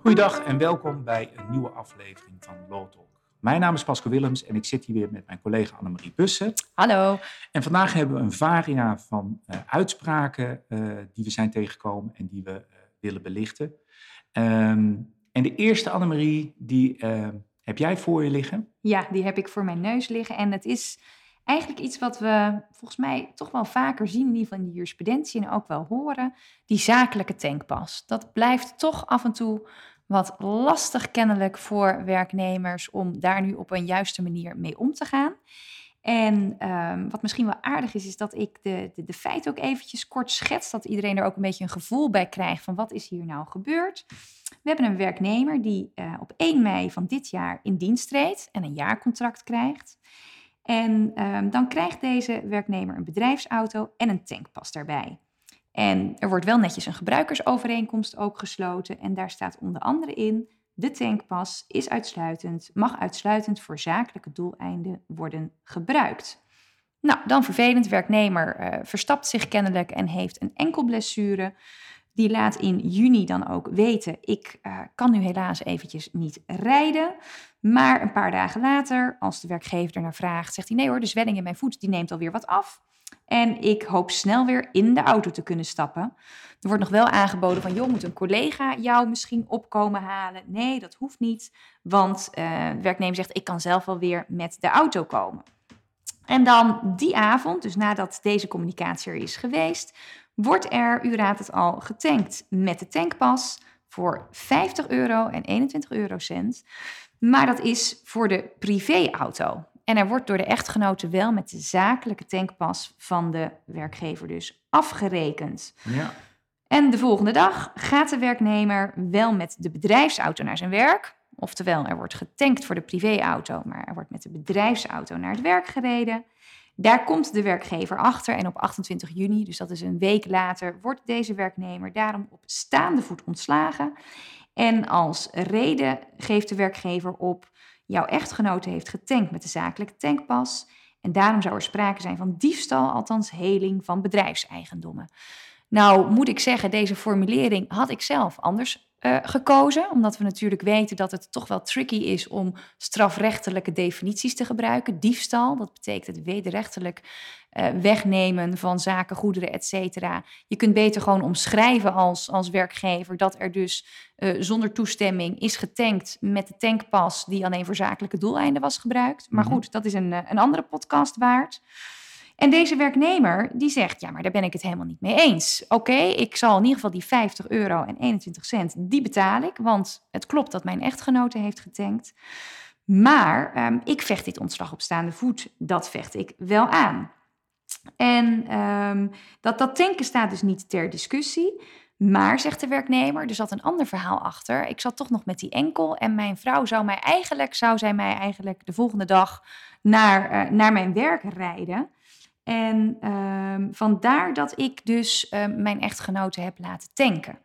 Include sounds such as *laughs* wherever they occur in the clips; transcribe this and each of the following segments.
Goeiedag en welkom bij een nieuwe aflevering van Law Talk. Mijn naam is Pascal Willems en ik zit hier weer met mijn collega Annemarie Bussen. Hallo. En vandaag hebben we een varia van uh, uitspraken uh, die we zijn tegengekomen en die we uh, willen belichten. Um, en de eerste Annemarie, die heb jij voor je liggen? Ja, die heb ik voor mijn neus liggen. En het is eigenlijk iets wat we volgens mij toch wel vaker zien, in ieder geval in de jurisprudentie en ook wel horen, die zakelijke tankpas. Dat blijft toch af en toe wat lastig kennelijk voor werknemers om daar nu op een juiste manier mee om te gaan. En um, wat misschien wel aardig is, is dat ik de, de, de feiten ook eventjes kort schets, dat iedereen er ook een beetje een gevoel bij krijgt van wat is hier nou gebeurd. We hebben een werknemer die uh, op 1 mei van dit jaar in dienst treedt en een jaarcontract krijgt. En um, dan krijgt deze werknemer een bedrijfsauto en een tankpas daarbij. En er wordt wel netjes een gebruikersovereenkomst ook gesloten. En daar staat onder andere in: de tankpas is uitsluitend, mag uitsluitend voor zakelijke doeleinden worden gebruikt. Nou, dan vervelend, werknemer uh, verstapt zich kennelijk en heeft een enkel blessure. Die laat in juni dan ook weten, ik uh, kan nu helaas eventjes niet rijden. Maar een paar dagen later, als de werkgever ernaar vraagt, zegt hij nee hoor, de zwelling in mijn voet die neemt alweer wat af. En ik hoop snel weer in de auto te kunnen stappen. Er wordt nog wel aangeboden van, joh, moet een collega jou misschien opkomen halen? Nee, dat hoeft niet, want uh, de werknemer zegt, ik kan zelf wel weer met de auto komen. En dan die avond, dus nadat deze communicatie er is geweest, wordt er, u raadt het al, getankt met de tankpas voor 50 euro en 21 eurocent. Maar dat is voor de privéauto. En er wordt door de echtgenoten wel met de zakelijke tankpas van de werkgever dus afgerekend. Ja. En de volgende dag gaat de werknemer wel met de bedrijfsauto naar zijn werk. Oftewel, er wordt getankt voor de privéauto, maar er wordt met de bedrijfsauto naar het werk gereden. Daar komt de werkgever achter en op 28 juni, dus dat is een week later, wordt deze werknemer daarom op staande voet ontslagen. En als reden geeft de werkgever op jouw echtgenote heeft getankt met de zakelijke tankpas. En daarom zou er sprake zijn van diefstal, althans heling van bedrijfseigendommen. Nou, moet ik zeggen, deze formulering had ik zelf anders uh, gekozen, omdat we natuurlijk weten dat het toch wel tricky is om strafrechtelijke definities te gebruiken. Diefstal, dat betekent het wederrechtelijk uh, wegnemen van zaken, goederen, et cetera. Je kunt beter gewoon omschrijven als, als werkgever dat er dus uh, zonder toestemming is getankt met de tankpas die alleen voor zakelijke doeleinden was gebruikt. Maar goed, dat is een, een andere podcast waard. En deze werknemer die zegt, ja, maar daar ben ik het helemaal niet mee eens. Oké, ik zal in ieder geval die 50 euro en 21 cent, die betaal ik, want het klopt dat mijn echtgenote heeft getankt. Maar um, ik vecht dit ontslag op staande voet, dat vecht ik wel aan. En um, dat, dat tanken staat dus niet ter discussie. Maar, zegt de werknemer, er zat een ander verhaal achter. Ik zat toch nog met die enkel en mijn vrouw zou mij eigenlijk, zou zij mij eigenlijk de volgende dag naar, uh, naar mijn werk rijden. En um, vandaar dat ik dus um, mijn echtgenote heb laten tanken.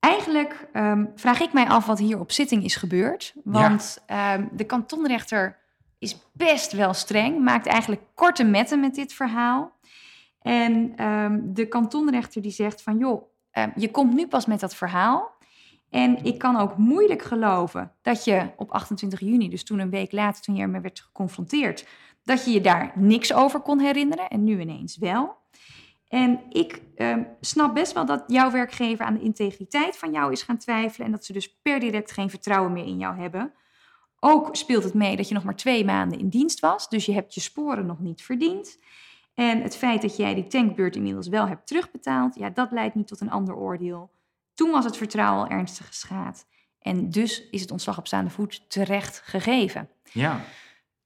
Eigenlijk um, vraag ik mij af wat hier op zitting is gebeurd. Want ja. de kantonrechter is best wel streng, maakt eigenlijk korte metten met dit verhaal. En de kantonrechter die zegt van joh, je komt nu pas met dat verhaal. En ik kan ook moeilijk geloven dat je op 28 juni, dus toen een week later, toen je ermee werd geconfronteerd, dat je je daar niks over kon herinneren en nu ineens wel. En ik uh, snap best wel dat jouw werkgever aan de integriteit van jou is gaan twijfelen en dat ze dus per direct geen vertrouwen meer in jou hebben. Ook speelt het mee dat je nog maar twee maanden in dienst was, dus je hebt je sporen nog niet verdiend. En het feit dat jij die tankbeurt inmiddels wel hebt terugbetaald, ja, dat leidt niet tot een ander oordeel. Toen was het vertrouwen al ernstig geschaad. En dus is het ontslag op staande voet terecht gegeven. Ja.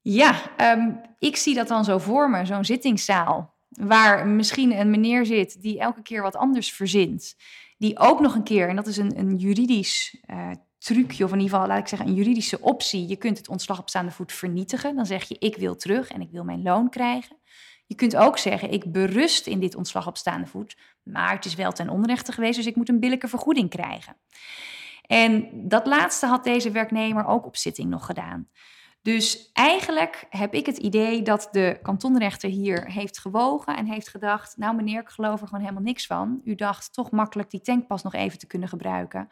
Ja, um, ik zie dat dan zo voor me, zo'n zittingszaal. Waar misschien een meneer zit die elke keer wat anders verzint. Die ook nog een keer, en dat is een, een juridisch uh, trucje, of in ieder geval, laat ik zeggen, een juridische optie. Je kunt het ontslag op staande voet vernietigen. Dan zeg je, ik wil terug en ik wil mijn loon krijgen. Je kunt ook zeggen, ik berust in dit ontslag op staande voet, maar het is wel ten onrechte geweest, dus ik moet een billijke vergoeding krijgen. En dat laatste had deze werknemer ook op zitting nog gedaan. Dus eigenlijk heb ik het idee dat de kantonrechter hier heeft gewogen en heeft gedacht: Nou, meneer, ik geloof er gewoon helemaal niks van. U dacht toch makkelijk die tankpas nog even te kunnen gebruiken.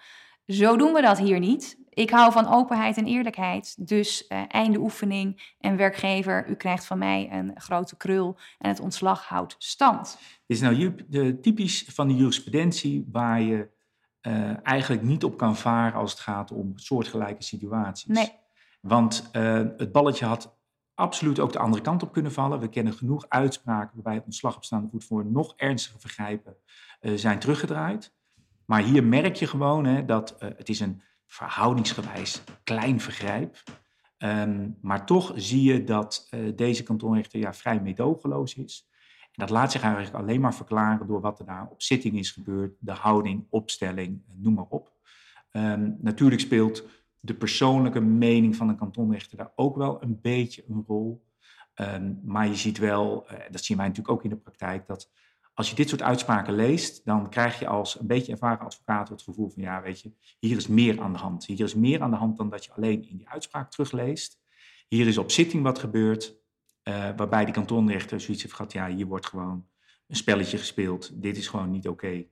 Zo doen we dat hier niet. Ik hou van openheid en eerlijkheid. Dus uh, einde oefening en werkgever, u krijgt van mij een grote krul en het ontslag houdt stand. Dit is nou de, typisch van de jurisprudentie waar je uh, eigenlijk niet op kan varen als het gaat om soortgelijke situaties. Nee. Want uh, het balletje had absoluut ook de andere kant op kunnen vallen. We kennen genoeg uitspraken waarbij ontslag op staande voet voor nog ernstige vergrijpen zijn teruggedraaid. Maar hier merk je gewoon hè, dat uh, het is een verhoudingsgewijs klein vergrijp. Um, maar toch zie je dat deze kantonrechter ja, vrij meedogenloos is. En dat laat zich eigenlijk alleen maar verklaren door wat er daar op zitting is gebeurd. De houding, opstelling, noem maar op. Um, natuurlijk speelt de persoonlijke mening van een kantonrechter daar ook wel een beetje een rol. Um, maar je ziet wel, uh, dat zien wij natuurlijk ook in de praktijk, dat als je dit soort uitspraken leest, dan krijg je als een beetje ervaren advocaat het gevoel van, ja, weet je, hier is meer aan de hand. Hier is meer aan de hand dan dat je alleen in die uitspraak terugleest. Hier is op zitting wat gebeurd, uh, waarbij die kantonrechter zoiets heeft gehad, ja, hier wordt gewoon een spelletje gespeeld. Dit is gewoon niet oké.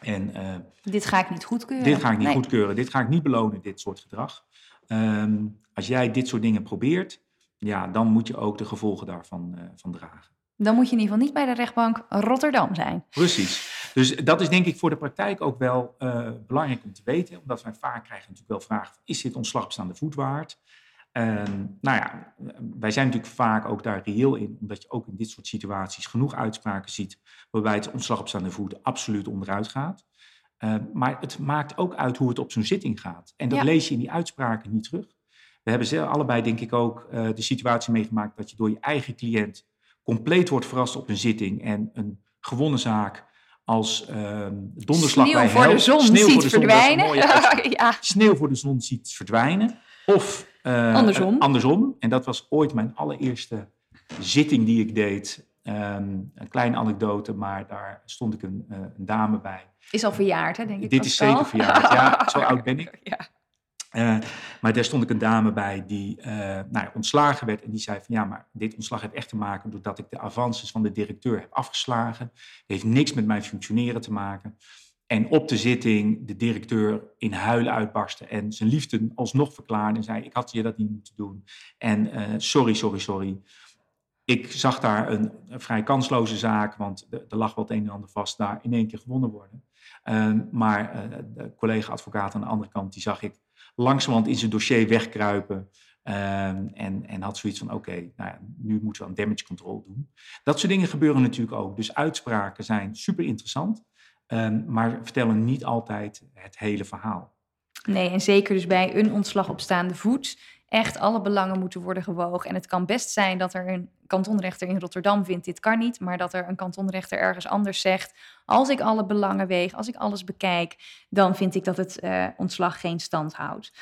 En, uh, dit ga ik niet goedkeuren. Dit ga ik niet nee. goedkeuren. Dit ga ik niet belonen, dit soort gedrag. Um, als jij dit soort dingen probeert, ja, dan moet je ook de gevolgen daarvan uh, van dragen dan moet je in ieder geval niet bij de rechtbank Rotterdam zijn. Precies. Dus dat is denk ik voor de praktijk ook wel uh, belangrijk om te weten. Omdat wij vaak krijgen natuurlijk wel vragen, is dit ontslag op staande voet waard? Uh, nou ja, wij zijn natuurlijk vaak ook daar reëel in, omdat je ook in dit soort situaties genoeg uitspraken ziet waarbij het ontslag op staande voet absoluut onderuit gaat. Uh, maar het maakt ook uit hoe het op zo'n zitting gaat. En dat ja. lees je in die uitspraken niet terug. We hebben ze allebei denk ik ook uh, de situatie meegemaakt dat je door je eigen cliënt compleet wordt verrast op een zitting en een gewonnen zaak als uh, donderslag sneeuw bij voor de zon sneeuw ziet voor de zon, verdwijnen. *laughs* ja. Sneeuw voor de zon ziet verdwijnen. Of uh, andersom. andersom. En dat was ooit mijn allereerste zitting die ik deed. Um, een kleine anekdote, maar daar stond ik een, uh, een dame bij. Is al verjaard, hè, denk ik. Dit is zeker verjaard, ja. *laughs* Zo oud ben ik. *laughs* Ja. Uh, maar daar stond ik een dame bij die nou ja, ontslagen werd. En die zei van ja, maar dit ontslag heeft echt te maken doordat ik de avances van de directeur heb afgeslagen. Het heeft niks met mijn functioneren te maken. En op de zitting de directeur in huilen uitbarstte en zijn liefde alsnog verklaarde. En zei, ik had je dat niet moeten doen. En uh, sorry, sorry, sorry. Ik zag daar een, vrij kansloze zaak, want er lag wel het een en ander vast daar in één keer gewonnen worden. maar de collega-advocaat aan de andere kant, die zag ik langzamerhand in zijn dossier wegkruipen. Um, en, en had zoiets van, oké, nou nu moeten we een damage control doen. Dat soort dingen gebeuren natuurlijk ook. Dus uitspraken zijn super interessant, um, maar vertellen niet altijd het hele verhaal. Nee, en zeker dus bij een ontslag op staande voet echt alle belangen moeten worden gewogen. En het kan best zijn dat er een kantonrechter in Rotterdam vindt, dit kan niet, maar dat er een kantonrechter ergens anders zegt, als ik alle belangen weeg, als ik alles bekijk, dan vind ik dat het uh, ontslag geen stand houdt.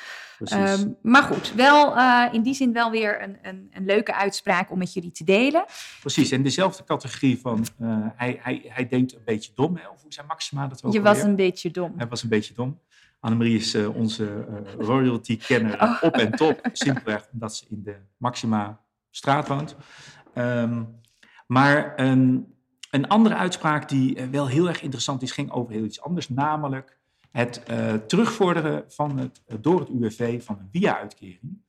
Um, maar goed, wel uh, in die zin wel weer een, een, een, leuke uitspraak om met jullie te delen. Precies, en dezelfde categorie van uh, hij, hij, hij denkt een beetje dom, hè? of hoe zijn Maxima dat ook Je was een beetje dom. Hij was een beetje dom. Annemarie is uh, onze uh, royalty-kenner oh. op en top. Simpelweg omdat ze in de Maxima straat woont. Um, maar een, een andere uitspraak die uh, wel heel erg interessant is, ging over heel iets anders. Namelijk het terugvorderen van het, door het UWV van een via-uitkering.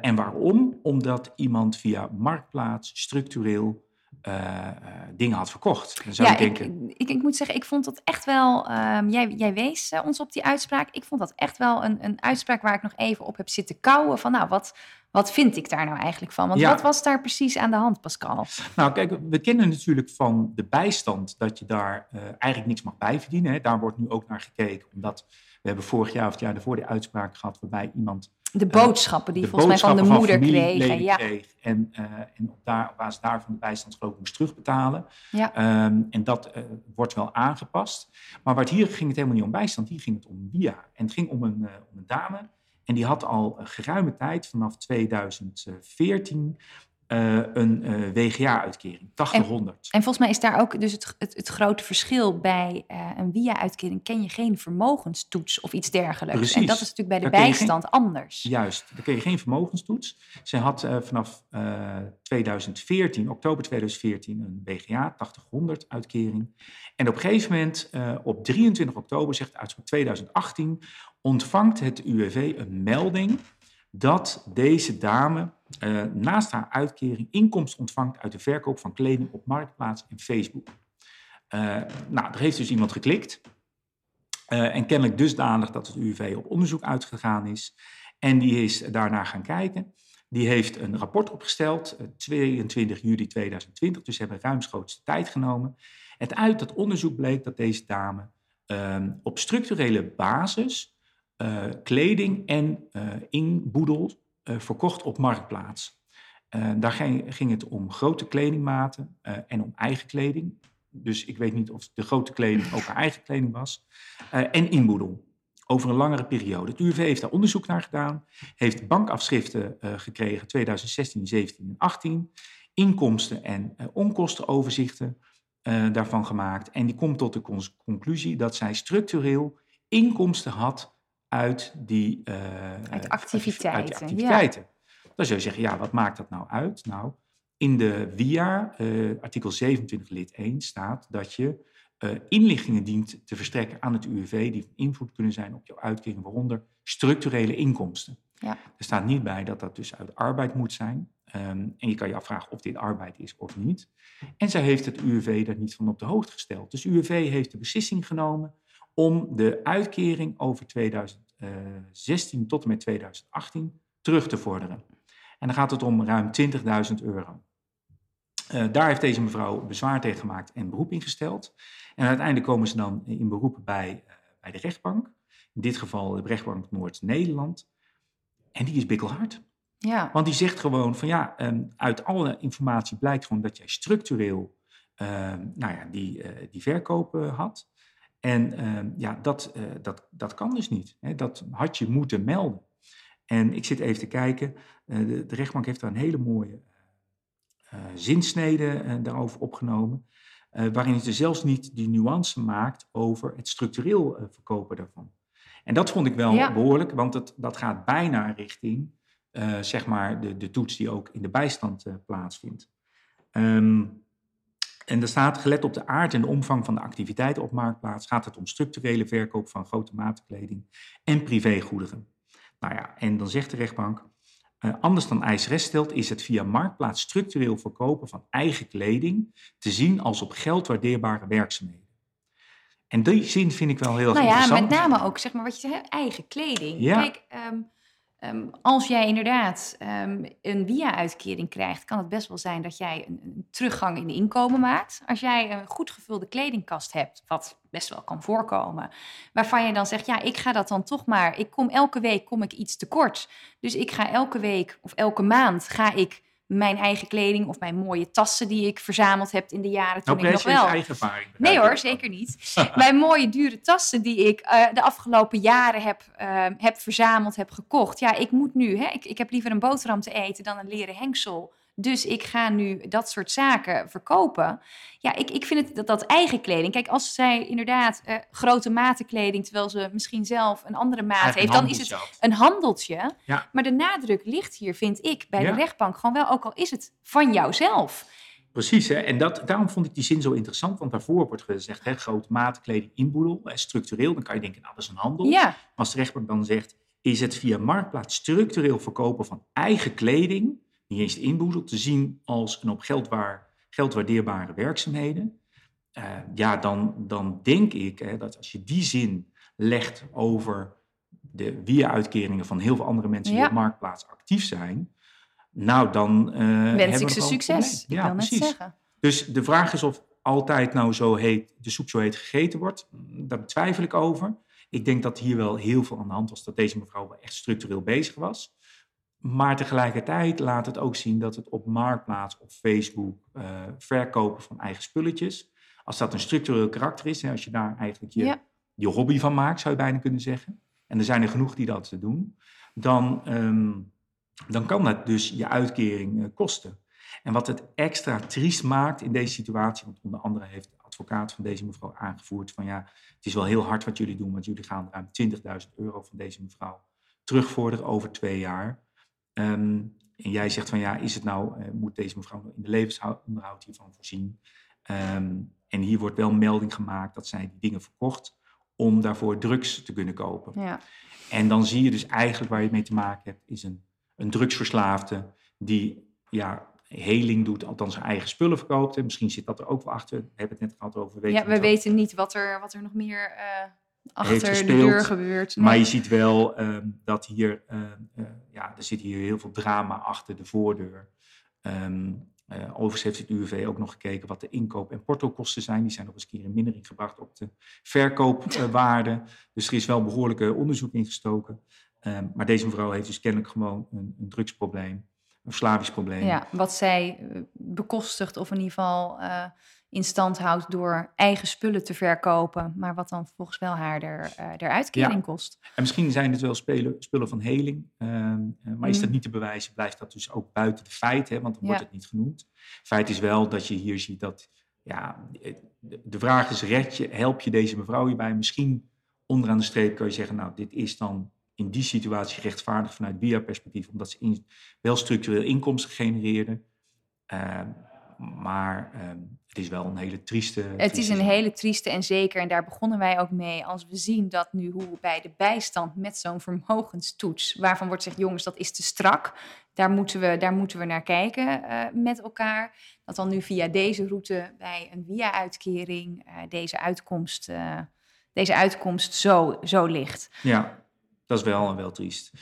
en waarom? Omdat iemand via Marktplaats structureel uh, uh, dingen had verkocht. Dan zou ja, ik, denken... ik, ik, ik, moet zeggen, ik vond dat echt wel. Um, jij, jij wees uh, ons op die uitspraak. Ik vond dat echt wel een, een uitspraak waar ik nog even op heb zitten kouwen. Van nou, wat, wat vind ik daar nou eigenlijk van? Want ja. wat was daar precies aan de hand, Pascal? Nou, kijk, we kennen natuurlijk van de bijstand dat je daar eigenlijk niks mag bijverdienen. Hè. Daar wordt nu ook naar gekeken, omdat we hebben vorig jaar of het jaar ervoor de uitspraak gehad waarbij iemand de boodschappen die volgens mij van de moeder van kregen. Ja. Kreeg en, uh, en op, daar, op basis daarvan de bijstandsgeloof moest terugbetalen. Ja. Um, en dat uh, wordt wel aangepast. Maar waar het hier ging het helemaal niet om bijstand, hier ging het om via. En het ging om een, uh, om een dame. En die had al geruime tijd, vanaf 2014, eh, een uh, WGA-uitkering, 80, 100. En volgens mij is daar ook dus het, het, het grote verschil bij uh, een WIA-uitkering. Ken je geen vermogenstoets of iets dergelijks. Precies. En dat is natuurlijk bij de bijstand geen, anders. Juist, daar kun je geen vermogenstoets. Ze had vanaf 2014, oktober 2014, een WGA 80-100 uitkering. En op een gegeven moment, op 23 oktober, zegt uitspraak 2018, ontvangt het UWV een melding dat deze dame uh, naast haar uitkering inkomsten ontvangt uit de verkoop van kleding op Marktplaats en Facebook. Uh, nou, er heeft dus iemand geklikt. Uh, en kennelijk dusdanig dat het UWV op onderzoek uitgegaan is. En die is daarna gaan kijken. Die heeft een rapport opgesteld, 22 juli 2020, dus hebben ruimschoots tijd genomen. En uit dat onderzoek bleek dat deze dame ehm, op structurele basis uh, kleding en uh, inboedel uh, verkocht op Marktplaats. daar ging, het om grote kledingmaten en om eigen kleding. Dus ik weet niet of de grote kleding ook haar eigen kleding was. en inboedel. Over een langere periode. Het UWV heeft daar onderzoek naar gedaan. Heeft bankafschriften gekregen 2016, 17 en 18. Inkomsten en onkostenoverzichten daarvan gemaakt. En die komt tot de conclusie dat zij structureel inkomsten had uit die uh, uit activiteiten. Uit activiteiten. Ja. Dan zou je zeggen, ja, wat maakt dat nou uit? Nou, in de WIA, uh, artikel 27 lid 1, staat dat je uh, inlichtingen dient te verstrekken aan het UWV die van invloed kunnen zijn op jouw uitkering, waaronder structurele inkomsten. Ja. Er staat niet bij dat dat dus uit arbeid moet zijn. Um, en je kan je afvragen of dit arbeid is of niet. En zij heeft het UWV daar niet van op de hoogte gesteld. Dus UWV heeft de beslissing genomen om de uitkering over 2016 tot en met 2018 terug te vorderen. En dan gaat het om ruim 20.000 euro. Uh, daar heeft deze mevrouw bezwaar tegen gemaakt en beroep ingesteld. En uiteindelijk komen ze dan in beroep bij, uh, bij de rechtbank. In dit geval de rechtbank Noord-Nederland. En die is bikkelhard. Ja. Want die zegt gewoon van ja, um, uit alle informatie blijkt gewoon dat jij structureel uh, nou ja, die, die verkoop had. En uh, ja, dat, uh, dat, dat kan dus niet. Hè. Dat had je moeten melden. En ik zit even te kijken. Uh, de, de, rechtbank heeft daar een hele mooie zinsnede daarover opgenomen. waarin ze zelfs niet die nuance maakt over het structureel verkopen daarvan. En dat vond ik wel ja. behoorlijk, want dat, dat gaat bijna richting zeg maar de, de toets die ook in de bijstand plaatsvindt. Um, en er staat, gelet op de aard en de omvang van de activiteiten op Marktplaats, gaat het om structurele verkoop van grote matenkleding en privégoederen. Nou ja, en dan zegt de rechtbank, uh, anders dan ISRS stelt, is het via Marktplaats structureel verkopen van eigen kleding te zien als op geld waardeerbare werkzaamheden. En die zin vind ik wel heel nou interessant. Ja, met name ook, zeg maar, wat je zegt, eigen kleding. Ja. Kijk, um, Um, als jij inderdaad um, een via-uitkering krijgt, kan het best wel zijn dat jij een, teruggang in de inkomen maakt. Als jij een goed gevulde kledingkast hebt, wat best wel kan voorkomen, waarvan je dan zegt, ja, ik ga dat dan toch maar, ik kom elke week kom ik iets tekort. Dus ik ga elke week of elke maand ga ik mijn eigen kleding of mijn mooie tassen die ik verzameld heb in de jaren toen nou, ik nog wel. eigen. Nee hoor, zeker niet. *laughs* mijn mooie dure tassen die ik uh, de afgelopen jaren heb, uh, heb verzameld, heb gekocht. Ja, ik moet nu, hè, ik, ik heb liever een boterham te eten dan een leren hengsel. Dus ik ga nu dat soort zaken verkopen. Ja, ik, ik vind het dat, dat eigen kleding. Kijk, als zij inderdaad uh, grote matenkleding, terwijl ze misschien zelf een andere maat Eigen heeft, dan is het een handeltje. Ja. Maar de nadruk ligt hier, vind ik, bij Ja. de rechtbank gewoon wel, ook al is het van jouzelf. Precies, hè? en dat, daarom vond ik die zin zo interessant, want daarvoor wordt gezegd, hè, grote matenkleding inboedel, hè, structureel, dan kan je denken, nou, dat is een handel. Ja, Als de rechtbank dan zegt, is het via Marktplaats structureel verkopen van eigen kleding, niet eens de inboedel, te zien als een op geld, waar, geld waardeerbare werkzaamheden, eh, ja, dan, dan denk ik hè, dat als je die zin legt over de via-uitkeringen van heel veel andere mensen die Ja. op Marktplaats actief zijn, nou dan hebben wens we ik ze succes. Ik wil net zeggen. Dus de vraag is of altijd nou zo heet, de soep zo heet gegeten wordt. Daar betwijfel ik over. Ik denk dat hier wel heel veel aan de hand was, dat deze mevrouw wel echt structureel bezig was. Maar tegelijkertijd laat het ook zien dat het op Marktplaats of Facebook eh, verkopen van eigen spulletjes, als dat een structureel karakter is, hè, als je daar eigenlijk je, Ja. je hobby van maakt, zou je bijna kunnen zeggen, en er zijn er genoeg die dat doen, dan, ehm, dan kan dat dus je uitkering eh, kosten. En wat het extra triest maakt in deze situatie, want onder andere heeft de advocaat van deze mevrouw aangevoerd van ja, het is wel heel hard wat jullie doen, want jullie gaan ruim 20.000 euro van deze mevrouw terugvorderen over twee jaar. Ehm, en jij zegt van ja, is het nou, uh, moet deze mevrouw in de levensonderhoud hiervan voorzien? Ehm, en hier wordt wel melding gemaakt dat zij die dingen verkocht om daarvoor drugs te kunnen kopen. Ja. En dan zie je dus eigenlijk waar je mee te maken hebt, is een, een drugsverslaafde die ja, heling doet, althans zijn eigen spullen verkoopt. En misschien zit dat er ook wel achter. We hebben het net gehad over. Weten ja, we weten niet wat er, wat er nog meer uh, achter de deur gebeurt. Maar je ziet wel uh, dat hier, uh, ja, er zit hier heel veel drama achter de voordeur. Um, overigens heeft het UWV ook nog gekeken wat de inkoop- en portokosten zijn. Die zijn nog eens een keer in mindering gebracht op de verkoopwaarde. *laughs* dus er is wel behoorlijke onderzoek ingestoken. Maar deze mevrouw heeft dus kennelijk gewoon een, een drugsprobleem een slavisch probleem. Ja, wat zij eh, bekostigt of in ieder geval in stand houdt door eigen spullen te verkopen, maar wat dan volgens wel haar er, uh, de uitkering kost. En misschien zijn het wel spelen, spullen van heling, uh, maar is dat mm. niet te bewijzen, blijft dat dus ook buiten de feiten, want dan wordt het niet genoemd. Feit is wel dat je hier ziet dat, ja, de vraag is, red je, help je deze mevrouw hierbij? Misschien onderaan de streep kan je zeggen, nou, dit is dan in die situatie rechtvaardig vanuit BIA-perspectief, omdat ze in, wel structureel inkomsten genereerden. Uh, maar uh, het is wel een hele trieste. Het is een hele trieste en zeker, en daar begonnen wij ook mee. Als we zien dat nu hoe bij de bijstand met zo'n vermogenstoets, waarvan wordt gezegd, jongens, dat is te strak. Daar moeten we, daar moeten we naar kijken uh, met elkaar. Dat dan nu via deze route bij een via-uitkering uh, deze uitkomst, uh, deze uitkomst zo, zo ligt. Ja, dat is wel, wel triest.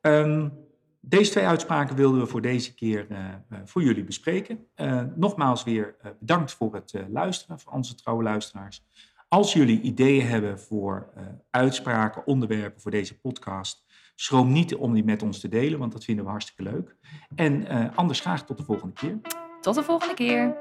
Um, deze twee uitspraken wilden we voor deze keer uh, voor jullie bespreken. Uh, nogmaals weer bedankt voor het luisteren, voor onze trouwe luisteraars. Als jullie ideeën hebben voor uitspraken, onderwerpen voor deze podcast, schroom niet om die met ons te delen, want dat vinden we hartstikke leuk. En anders graag tot de volgende keer. Tot de volgende keer.